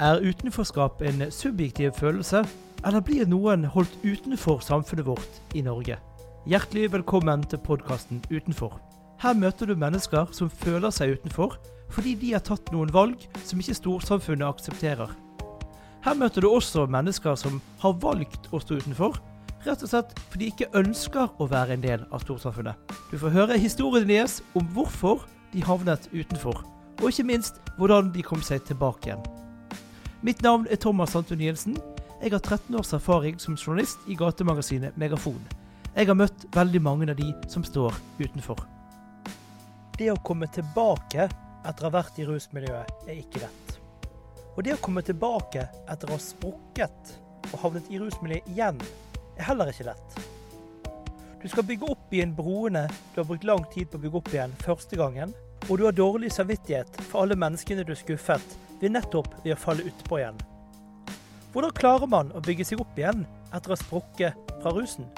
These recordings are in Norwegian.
Er utenforskap en subjektiv følelse, eller blir noen holdt utenfor samfunnet vårt i Norge? Hjertelig velkommen til podkasten Utenfor. Her møter du mennesker som føler seg utenfor fordi de har tatt noen valg som ikke storsamfunnet aksepterer. Her møter du også mennesker som har valgt å stå utenfor, rett og slett fordi de ikke ønsker å være en del av storsamfunnet. Du får høre historien deres om hvorfor de havnet utenfor, og ikke minst hvordan de kom seg tilbake igjen. Mitt navn er Thomas Santun Jensen. Jeg har 13 års erfaring som journalist i gatemagasinet Megafon. Jeg har møtt veldig mange av de som står utenfor. Det å komme tilbake etter å ha vært i rusmiljøet, er ikke lett. Og det å komme tilbake etter å ha sprukket og havnet i rusmiljøet igjen, er heller ikke lett. Du skal bygge opp igjen broene du har brukt lang tid på å bygge opp igjen første gangen, og du har dårlig samvittighet for alle menneskene du skuffet ved nettopp ved å falle utpå igjen. Hvordan klarer man å bygge seg opp igjen etter å ha sprukket fra rusen?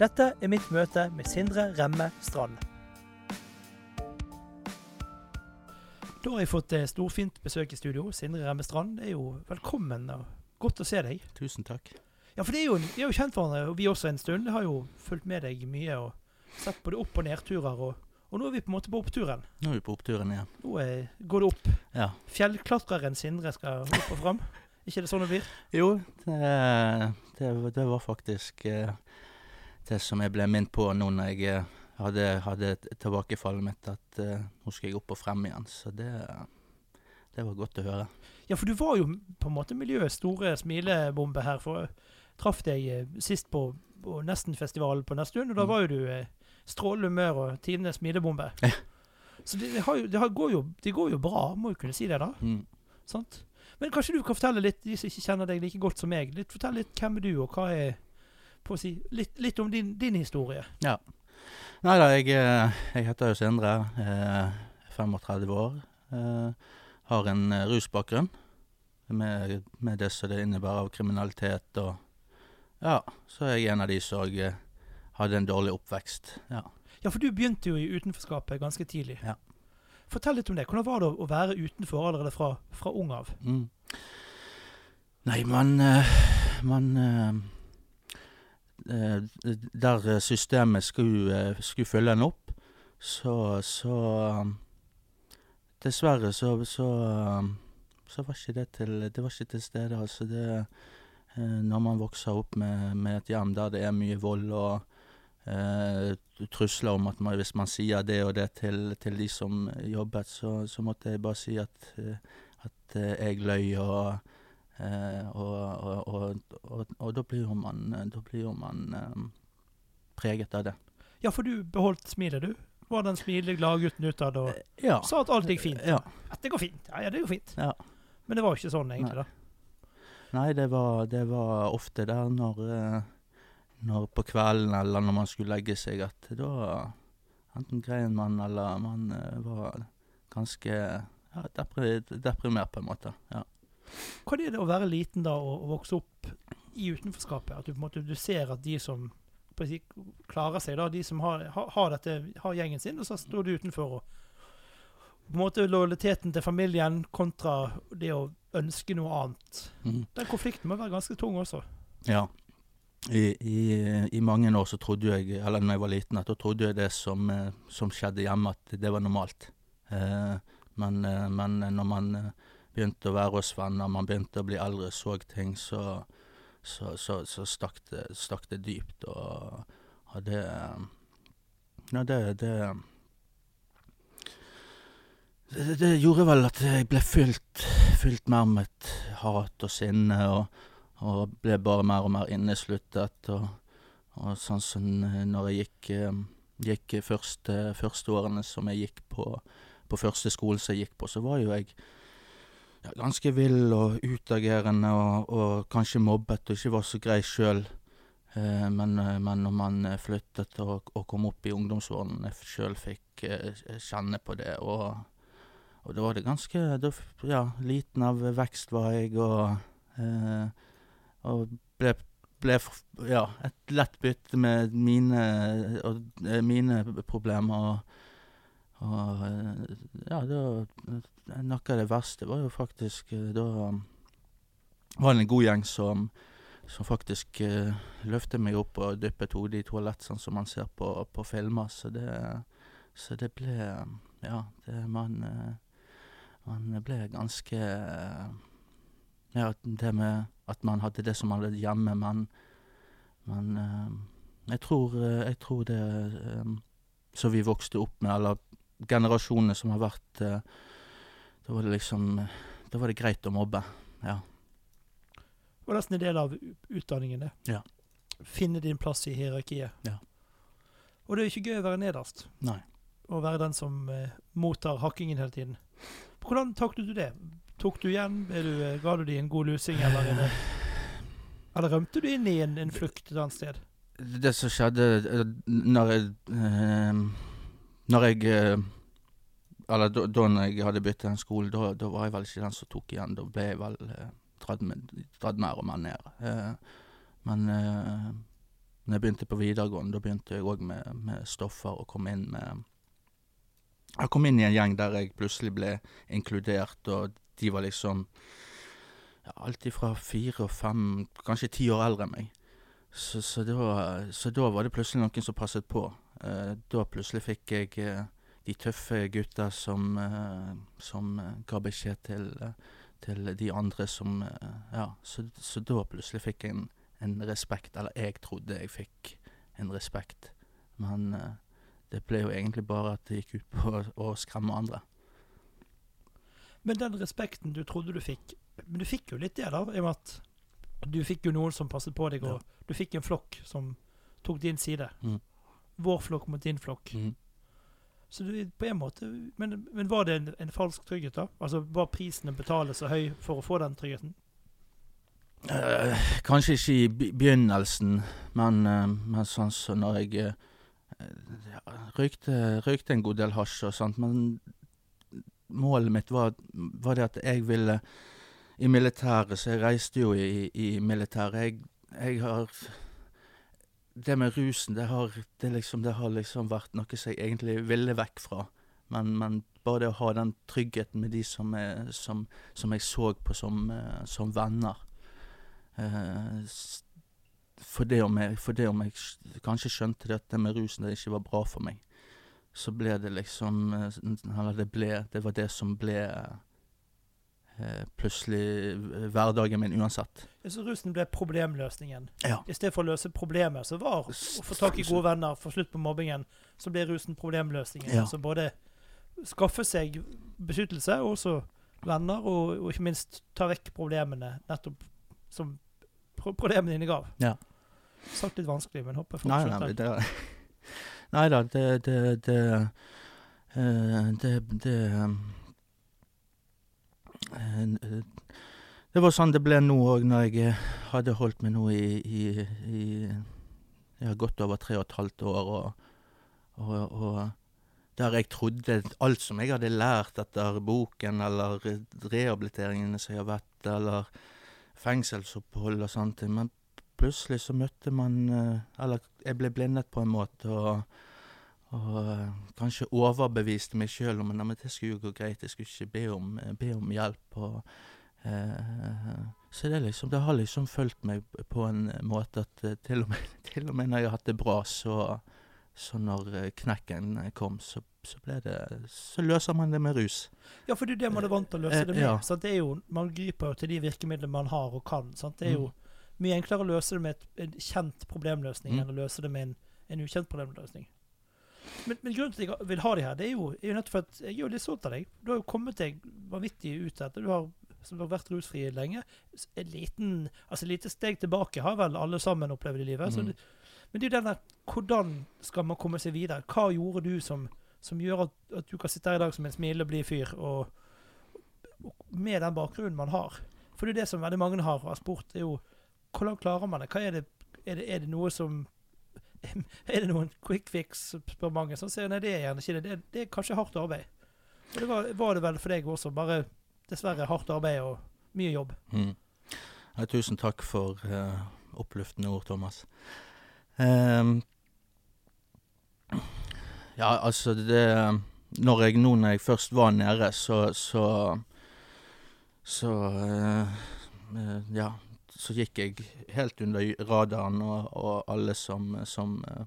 Dette er mitt møte med Sindre Remme Strand. Da har jeg fått eh, storfint besøk i studio. Sindre Remme Strand er jo velkommen og godt å se deg. Tusen takk. Ja, for det er jo, vi er jo kjent hverandre, og vi også en stund. Jeg har jo fulgt med deg mye og sett både opp- og nedturer. Og, og nå er vi på en måte på oppturen. Nå er vi på oppturen igjen. Nå er, går det opp. Ja. Fjellklatreren Sindre skal opp og fram. ikke det sånn det blir? Jo, det, det, det var faktisk eh, det som jeg ble minnet på nå når jeg eh, hadde, hadde tilbakefallet mitt, at eh, nå skal jeg opp og frem igjen. Så det, det var godt å høre. Ja, for du var jo på en måte miljøets store smilebombe her. For jeg traff deg sist på, på Nesten-festivalen på Nesttun, og da Mm. var jo du strålende humør og tidenes smidebombe. Ja. Så det, det, har jo, det, går jo, det går jo bra, må jo kunne si det, da. Mm. Sant? Men kanskje du kan fortelle litt, de som ikke kjenner deg like godt som meg, litt, fortell litt hvem er du, og hva er på å si, litt, litt om din, din historie. Nei da, jeg, eh, jeg heter jo Sindre. Eh, 35 år. Eh, har en eh, rusbakgrunn. Med, med det som det innebærer av kriminalitet og Ja, så er jeg en av de som eh, hadde en dårlig oppvekst. Ja. Ja, for du begynte jo i utenforskapet ganske tidlig. Ja. Fortell litt om det. Hvordan var det å være utenfor allerede fra, fra ung av? Mm. Nei, man eh, Man eh, eh, Der systemet skulle, skulle følge en opp, så, så Dessverre så, så, så var ikke det til Det var ikke til stede. Altså det Når man vokser opp med, med et hjem der det er mye vold og eh, trusler om at man, hvis man sier det og det til, til de som jobbet, så, så måtte jeg bare si at, eh, at eh, jeg løy, og, eh, og, og, og, og, og da blir jo man, blir man eh, preget av det. Ja, for du beholdt smilet, du. Var den smilige gladgutten utad og Ja. sa at alt gikk fint. Ja. At det går fint. Ja, ja, det går fint. Ja. Men det var jo ikke sånn, egentlig. Nei. da. Nei, det var, det var ofte der når, eh, når på kvelden eller når man skulle legge seg, at da enten grein man eller man eh, var ganske ja, deprimert, på en måte. Ja. Hva er det å være liten da og, og vokse opp i utenforskapet? At du på en måte du ser at de som si, klarer seg, da, de som har, har, har, dette, har gjengen sin, og så står du utenfor. og på en måte Lojaliteten til familien kontra det å ønske noe annet. Mm. Den konflikten må være ganske tung også. Ja. I, i, mange år så trodde jeg, eller når jeg var liten, at da trodde jeg det som, eh, som skjedde hjemme, at det var normalt. Eh, men, eh, men når man eh, begynte å være hos venner, man begynte å bli eldre, så ting, så, så, så, så stakk, det, stakk det dypt. Og, og det Ja, det, det det, det gjorde vel at jeg ble fylt, fylt mer med et hat og sinne, og, og ble bare mer og mer innesluttet. Og, og sånn som når jeg gikk, eh, gikk første, første årene som jeg gikk på, på første skolen som jeg gikk på, så var jo jeg ja, ganske vill og utagerende og, og kanskje mobbet og ikke var så grei sjøl. Eh, men, eh, men når man flyttet og, og kom opp i ungdomsårene, sjøl fikk kjenne på det. og og da var det ganske da, Ja, liten av vekst var jeg, og eh, Og ble, ble ja, et lett bytte med mine, og, eh, mine problemer. Og, og eh, ja, da Noe av det verste var jo faktisk eh, Da var det en god gjeng som, som faktisk uh, løftet meg opp og dyppet hodet i toalett, sånn som man ser på, på filmer. Så det, så det ble Ja, det, man, man ble ganske Ja, det med at man hadde det som man hadde hjemme, men, men jeg tror, jeg tror det som vi vokste opp med, eller generasjonene som har vært Da var det liksom Da var det greit å mobbe, ja. Det var nesten en del av utdanningen, det. Ja. Finne din plass i hierarkiet. Ja. Og det er jo ikke gøy å være nederst. Nei. Å være den som eh, mottar hakkingen hele tiden. Hvordan taklet du det? Tok du igjen? Du, eh, ga du de en god lusing, eller, eller, eller rømte du inn i en, en flukt et annet sted? Det som skjedde eh, når jeg eh, Når jeg Eller da, da jeg hadde byttet den skolen, da, da var jeg vel ikke den som tok igjen. Da ble jeg vel dratt, dratt mer og mer ned. Men når jeg begynte på videregående, da begynte jeg òg med, med, stoffer og kom inn med Jeg kom inn i en gjeng der jeg plutselig ble inkludert, og de var liksom ja, alt fra fire og fem, kanskje ti år eldre enn meg. Så, så, da, så, da, var det plutselig noen som passet på. Eh, da plutselig fikk jeg eh, de tøffe gutta som, eh, som ga beskjed til til de andre som eh, Ja, så, så da plutselig fikk jeg en, en, respekt, eller jeg trodde jeg fikk en respekt. Men det ble jo egentlig bare at det gikk ut på å skremme andre. Men den respekten du trodde du fikk Men du fikk jo litt det, da, i og med at du fikk jo noen som passet på deg, og ja. du fikk en flokk som tok din side. Mm. Vår flokk mot din flokk. Mm. Så du, på en måte, men, men var det en, en, falsk trygghet, da? Altså Var prisen å betale så høy for å få den tryggheten? Uh, kanskje ikke i begynnelsen, men, uh, men sånn som så når jeg uh, røykte, røykte, en god del hasj og sånt. Men målet mitt var, var, det at jeg ville I militæret, så jeg reiste jo i, i militæret. Jeg, jeg har det med rusen, det har, det, liksom, det har liksom vært noe som jeg egentlig ville vekk fra. Men, men, bare det å ha den tryggheten med de som, er, som, som jeg så på som, uh, som venner Eh, for, det om jeg, for det om jeg kanskje skjønte det at det med rusen det ikke var bra for meg, så ble det liksom uh, Eller det ble Det var det som ble Eh, plutselig hverdagen min uansett. Så rusen ble problemløsningen? Ja. I stedet for å løse problemet, som var å få tak i gode venner, få slutt på mobbingen, så ble rusen problemløsningen. Ja. Altså både skaffe seg beskyttelse, og også venner, og, og, ikke minst ta vekk problemene nettopp som problemene dine gav. Ja. Sagt litt vanskelig, men håper folk nei, nei, da, det det, det, uh, det, det Eh, det var sånn det ble nå òg, når jeg eh, hadde holdt meg nå i, i, i har gått over tre og et halvt år, og, og, og der jeg trodde alt som jeg hadde lært etter boken, eller rehabiliteringene som jeg har vært, eller fengselsopphold og sånne ting. Men plutselig så møtte man eh, Eller jeg ble blindet på en måte, og og uh, kanskje overbeviste meg sjøl om at det skulle gå greit, jeg skulle ikke be om, be om hjelp. Og, eh, så det, liksom, det har liksom fulgt meg på en måte at til, og med, til, og med, når jeg har hatt det bra, så, så når knekken kom, så, så, det, så, løser man det med rus. Ja, for det er det man er vant til å løse det med. Ja. Det jo, man griper jo til de virkemidlene man har og kan. Sant? Det er jo mm. Mye enklere å løse det med en kjent problemløsning mm. enn å løse det med en, en ukjent problemløsning. Men, men, grunnen til at jeg vil ha de her, det er jo, er jo nettopp at jeg er jo litt stolt av deg. Du har jo kommet deg vanvittig ut etter. Du har, som har vært rusfri lenge. En liten, altså lite steg tilbake har vel alle sammen opplevd i livet. Mm. Det, men det er jo den der Hvordan skal man komme seg videre? Hva gjorde du som, som gjør at, at, du kan sitte her i dag som en smilende blid fyr, og, og, med den bakgrunnen man har? For det er det som veldig mange har, har spurt, er jo hvordan klarer man det? Er det, er det, er det noe som er det noen quick fix, spør mange. Så sier nei, det er gjerne ikke det. Det, det er kanskje hardt arbeid. Og det var, var, det vel for deg også. Bare dessverre hardt arbeid og mye jobb. Mm. Ja, tusen takk for uh, oppløftende ord, Thomas. Um, ja, altså det når jeg nå når jeg først var nede, så Så, så uh, Ja, så gikk jeg helt under radaren, og, og alle som, som, eh,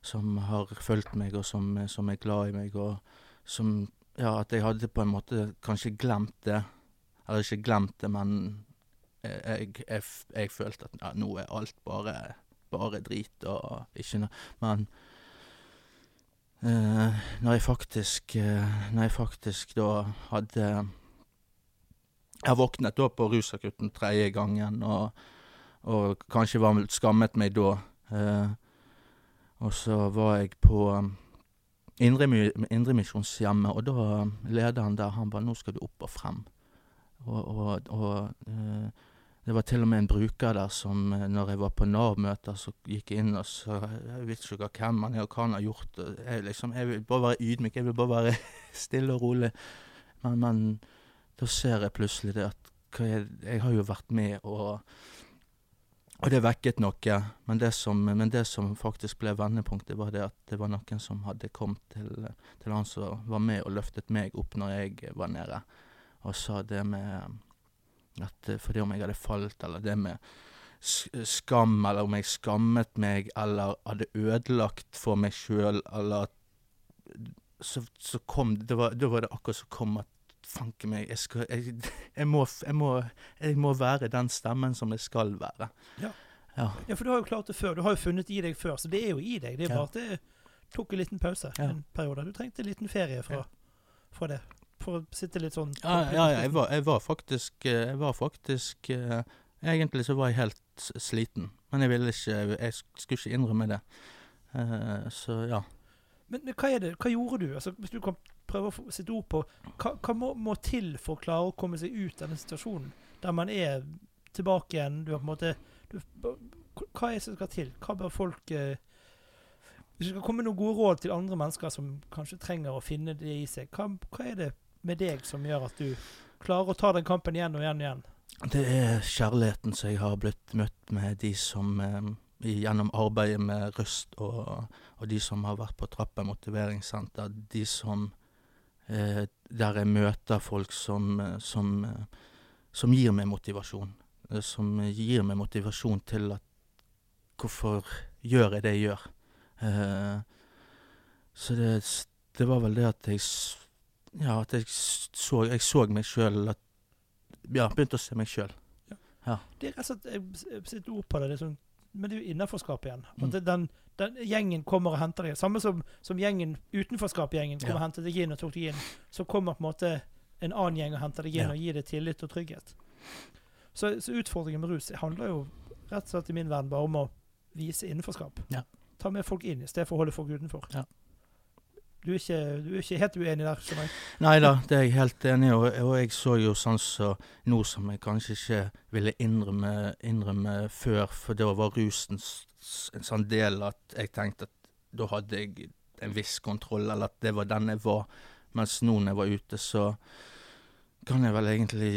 som har fulgt meg, og som, som er glad i meg, og som Ja, at jeg hadde på en måte kanskje glemt det. Eller ikke glemt det, men jeg, jeg, jeg følte at ja, nå er alt bare, bare drit og ikke noe Men eh, når jeg faktisk eh, Når jeg faktisk da hadde Jeg våknet da på rusakutten tredje gangen, og, og kanskje var skammet meg da. Eh, og så var jeg på Indremisjonshjemmet, og da lederen der, han bare 'nå skal du opp og frem'. Og, og, og eh, det var til og med en bruker der som, eh, når jeg var på Nav-møter, så gikk jeg inn og så Jeg vet ikke hvem han er, og hva han har gjort. Jeg, liksom, jeg vil bare være ydmyk, jeg vil bare være stille og rolig. Men, men da ser jeg plutselig det at jeg, jeg, har jo vært med, og, og det vekket noe. Men det, som, men det som faktisk ble vendepunktet, var det at det var noen som hadde kommet til, til han som var med og løftet meg opp når jeg var nede, og sa det med at fordi om jeg hadde falt, eller det med skam, eller om jeg skammet meg, eller hadde ødelagt for meg sjøl, eller at så, så, kom det var, Da var det akkurat som kom at fanke meg, jeg, skal, jeg, jeg, må, må, jeg, må, være den stemmen som jeg skal være. Ja. Ja. ja. for du har jo klart det før. Du har jo funnet i deg før, så det er jo i deg. Det er bare at det tok en liten pause en periode. Du trengte en liten ferie fra, fra det for å sitte litt sånn Ja, ja, jeg, var, var, faktisk eh, Jeg var faktisk uh, Egentlig så var jeg helt sliten, men jeg ville ikke Jeg skulle ikke innrømme det. Uh, så ja. Men hva er det, hva gjorde du? Altså, hvis du kan prøve å sitte ord på Hva, hva må, må, til for å klare å komme seg ut av den situasjonen der man er tilbake igjen? Du har på en måte du, Hva er det som skal til? Hva bør folk eh, hvis du skal komme med noen gode råd til andre mennesker som kanskje trenger å finne det i seg, hva, hva er det med deg som gjør at du klarer å ta den kampen igjen og igjen og igjen? Det er kjærligheten som jeg har blitt møtt med, de som eh, gjennom arbeidet med Røst, og, og, de som har vært på Trappen motiveringssenter, de som Der jeg møter folk som, eh, som, eh, som gir meg motivasjon. Eh, som gir meg motivasjon til at Hvorfor gjør jeg det jeg gjør? Eh, så det, det var vel det at jeg ja, at jeg så, jeg så meg sjøl Ja, begynte å se meg sjøl. Ja. ja. Det er rett og slett Jeg setter ord på det, det sånn, men det er jo innaforskap igjen. Mm. At den, den, gjengen kommer og henter deg. Samme som, som gjengen utenforskap-gjengen kommer ja. og henter deg inn og tok deg inn. Så kommer på en måte en annen gjeng og henter deg inn ja. og gir deg tillit og trygghet. Så, så, utfordringen med rus handler jo rett og slett i min verden bare om å vise innenforskap. Ja. Ta med folk inn i stedet for å holde folk utenfor. Ja. Du er, ikke, du er ikke, helt uenig der? skjønner jeg? Nei da, det er jeg helt enig i. Og, og, jeg så jo sånn så nå som jeg kanskje ikke ville innrømme, innrømme før, for da var rusen en sånn del at jeg tenkte at da hadde jeg en viss kontroll, eller at det var den jeg var. Mens nå når jeg var ute, så kan jeg vel egentlig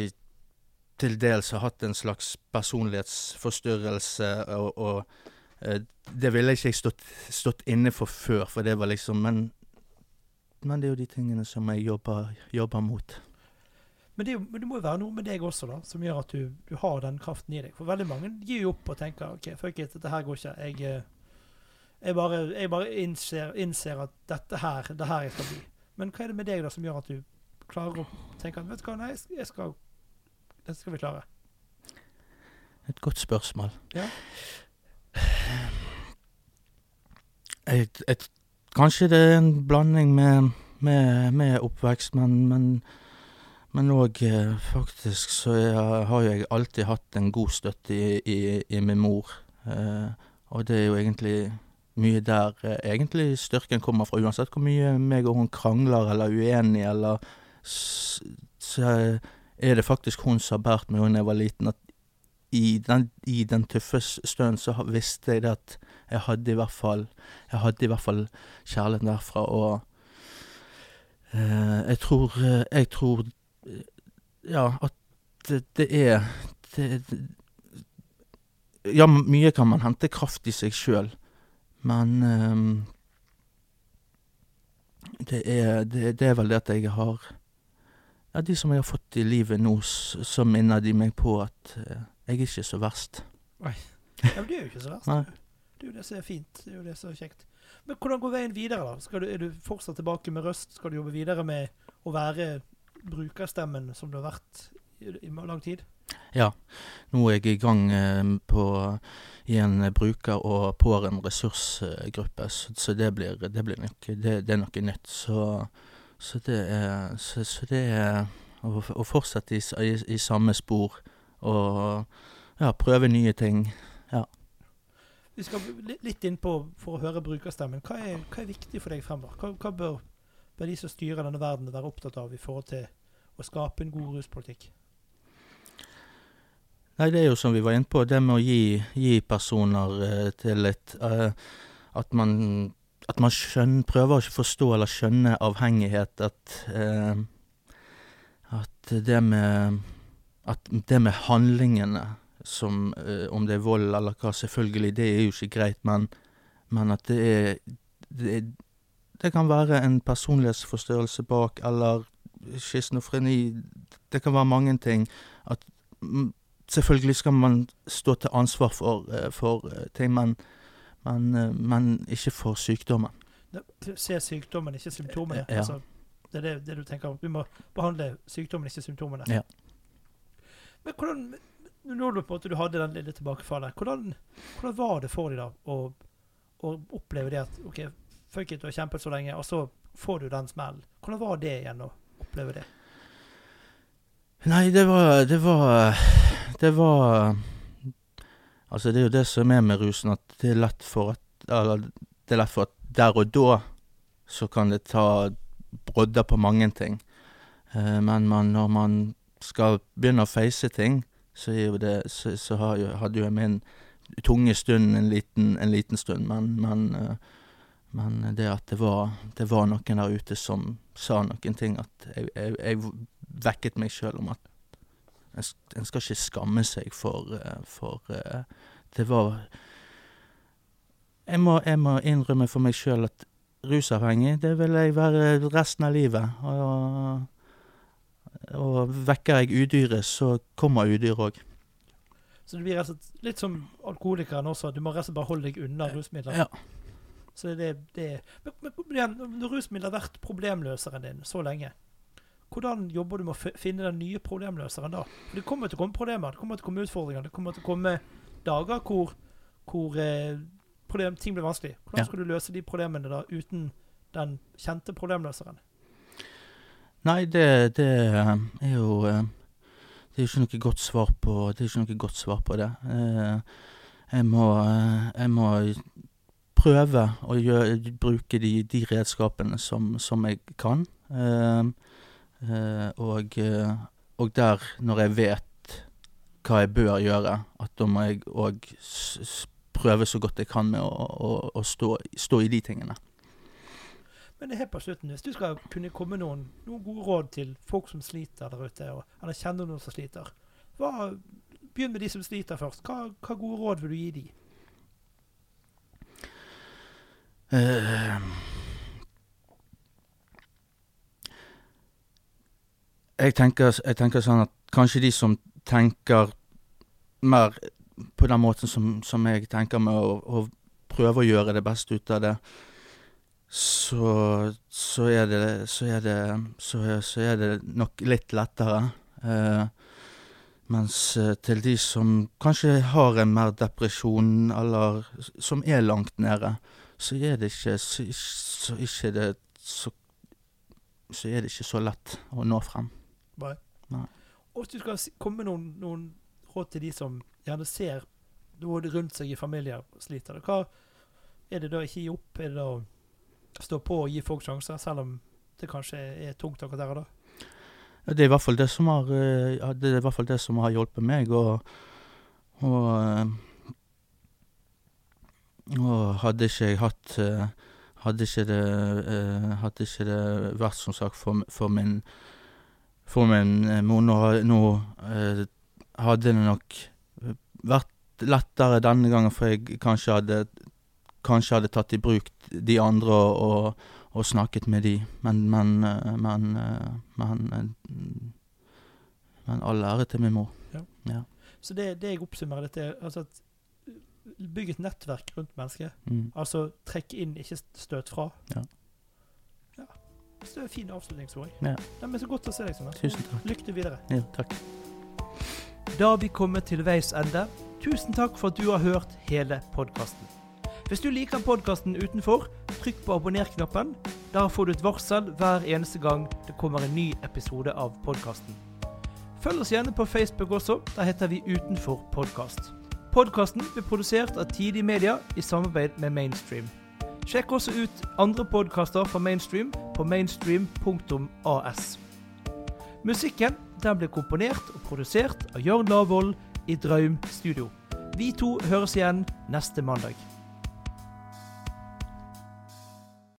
til dels ha hatt en slags personlighetsforstyrrelse, og, og eh, det ville ikke jeg stått, stått inne for før, for det var liksom Men men det er jo de tingene som jeg jobber, jobber mot. Men det, men det, må jo være noe med deg også da, som gjør at du, du, har den kraften i deg. For veldig mange gir jo opp og tenker OK, fuck it, dette her går ikke. Jeg, eh, jeg bare, jeg bare innser, innser, at dette her, det her jeg skal bli. Men hva er det med deg da som gjør at du klarer å tenke at vet du hva, nei, jeg skal, dette skal vi klare? Et godt spørsmål. Ja. Et, et, Kanskje det er en blanding med, med, med oppvekst, men men òg eh, faktisk så jeg, har jeg alltid hatt en god støtte i, i, i min mor. Eh, og det er jo egentlig mye der eh, egentlig styrken kommer fra, uansett hvor mye meg og hun krangler eller uenige, eller Så er det faktisk hun som har båret meg da jeg var liten, at i den, i den tøffe stunden så visste jeg det at jeg hadde i hvert fall Jeg hadde i hvert fall kjærligheten derfra, og eh, jeg tror Jeg tror Ja, at det, det er det, Ja, mye kan man hente kraft i seg sjøl, men um, det er, det, det er vel det at jeg har Ja, de som jeg har fått i livet nå, så minner de meg på at eh, jeg er ikke så verst. Ja, men du er jo ikke så verst. Nei. Det er jo det som er fint. Det er jo det som er kjekt. Men hvordan går veien videre, da? Du, er du fortsatt tilbake med røst? Skal du jobbe videre med å være brukerstemmen som du har vært i, i lang tid? Ja, nå er jeg i gang eh, på, i en bruker- og pårørenderessursgruppe, så, så det blir, det blir nok, det, det er noe nytt. Så, så det er, så, så det er å, å fortsette i, i, i samme spor og ja, prøve nye ting. Vi skal litt inn på for å høre brukerstemmen. Hva er, hva er viktig for deg fremover? Hva, hva bør, bør de som styrer denne verden være opptatt av i forhold til å skape en god ruspolitikk? Nei, det er jo som vi var inne på, det med å gi, gi personer uh, til et uh, at man, at man skjønner, prøver å forstå eller skjønne avhengighet. At, uh, at det med At det med handlingene, som om det er vold eller hva, selvfølgelig, det er jo ikke greit, men, men at det er det, er- det kan være en personlighetsforstyrrelse bak, eller schizofreni. Det kan være mange ting. At Selvfølgelig skal man stå til ansvar for, eh, for eh, ting, men, men, eh, men ikke for sykdommen. Se sykdommen, ikke symptomene. Ja. Altså, det er det, det du tenker. Vi må behandle sykdommen, ikke symptomene. Ja. Men hvordan Når du på en måte du hadde den lille tilbakefallet, hvordan, hvordan var det for deg da å, å oppleve det at OK, fuck it, du har kjempet så lenge, og så får du den smellen. Hvordan var det igjen å oppleve det? Nei, det var Det var Det var Altså, det er jo det som er med rusen, at det er lett for at Eller det er lett for at der og da så kan det ta brodder på mange ting. Eh, men man, når man skal begynne å face ting, så det Så, så hadde jo jeg min tunge stund en liten, en liten stund, men, men eh, men det at det var, det var noen der ute som sa noen ting, at jeg, jeg, jeg vekket meg sjøl om at en, en skal ikke skamme seg for, eh, for eh, Det var jeg må, jeg må innrømme for meg sjøl at rusavhengig, det vil jeg være resten av livet. Og, og vekker jeg udyret, så kommer udyret òg. Så det blir litt som alkoholikeren også. Du må rett og slett bare holde deg unna rusmidler. Ja. Så det, det men, men, rusmidler har vært problemløseren din så lenge, hvordan jobber du med å finne den nye problemløseren da? For det kommer til å komme problemer, det kommer til å komme utfordringer, det kommer til å komme dager hvor, hvor eh, problem, ting blir vanskelig. Hvordan skal du løse de problemene da uten den kjente problemløseren? Nei, det, det er jo eh, Det er jo ikke noe godt svar på Det er ikke noe godt svar på det. Eh, Jeg må, eh, jeg må prøve å gjøre, bruke de, de redskapene som, som jeg kan. Eh, eh, og, eh, og der, når jeg vet hva jeg bør gjøre, at da må jeg òg prøve så godt jeg kan med å, å, å stå, stå i de tingene. Men helt på slutten, hvis du skal kunne komme noen, noen gode råd til folk som sliter der ute, og, eller kjenner noen som sliter, hva, begynn med de som sliter først. Hva, hva gode råd vil du gi de? Eh, jeg, tenker, jeg tenker sånn at kanskje de som tenker mer på den måten som, som jeg tenker med å, å prøve å gjøre det beste ut av det, så, så er det så er det, så er, det nok litt lettere. Eh, mens eh, til de som kanskje har en mer depresjon, eller som er langt nede, så er det ikke så, så ikke det så, så er det ikke så lett å nå frem. Nei. Nei. Og hvis du skal komme med noen, noen råd til de som gjerne ser noe rundt seg i familier sliter, hva er det da ikke gi opp? Er det da å stå på og gi folk sjanser, selv om det kanskje er tungt akkurat der og da? Det er i hvert fall det som har, eh, ja, det er i hvert fall det som har hjulpet meg, og, og, eh, og hadde ikke jeg hatt eh, hadde ikke, det, eh, hadde ikke det vært som sagt for, for min For min eh, mor. Nå, nå hadde det nok vært lettere denne gangen, for jeg kanskje hadde Kanskje hadde tatt i bruk de andre og, og, og snakket med de, men Men, men, men, men all ære til min mor. Så det, det jeg oppsummerer dette, er altså at Bygg et nettverk rundt mennesket. Mm. Altså trekk inn, ikke støt fra. Ja. Ja. Så det er en fin avslutningsord. Ja. Nei, men så godt å se deg, Sondre. Tusen takk. Lykke til videre. Ja, takk. Da har vi kommet til veis ende. Tusen takk for at du har hørt hele podkasten. Hvis du liker podkasten utenfor, trykk på abonner-knappen. Da får du et varsel hver eneste gang det kommer en ny episode av podkasten. Følg oss gjerne på Facebook også. Der heter vi Utenfor podkast. Podkasten blir produsert av Tidig Media i samarbeid med Mainstream. Sjekk også ut andre podkaster fra Mainstream på mainstream.as. Musikken den ble komponert og produsert av Jørn Lavoll i Draum Studio. Vi to høres igjen neste mandag.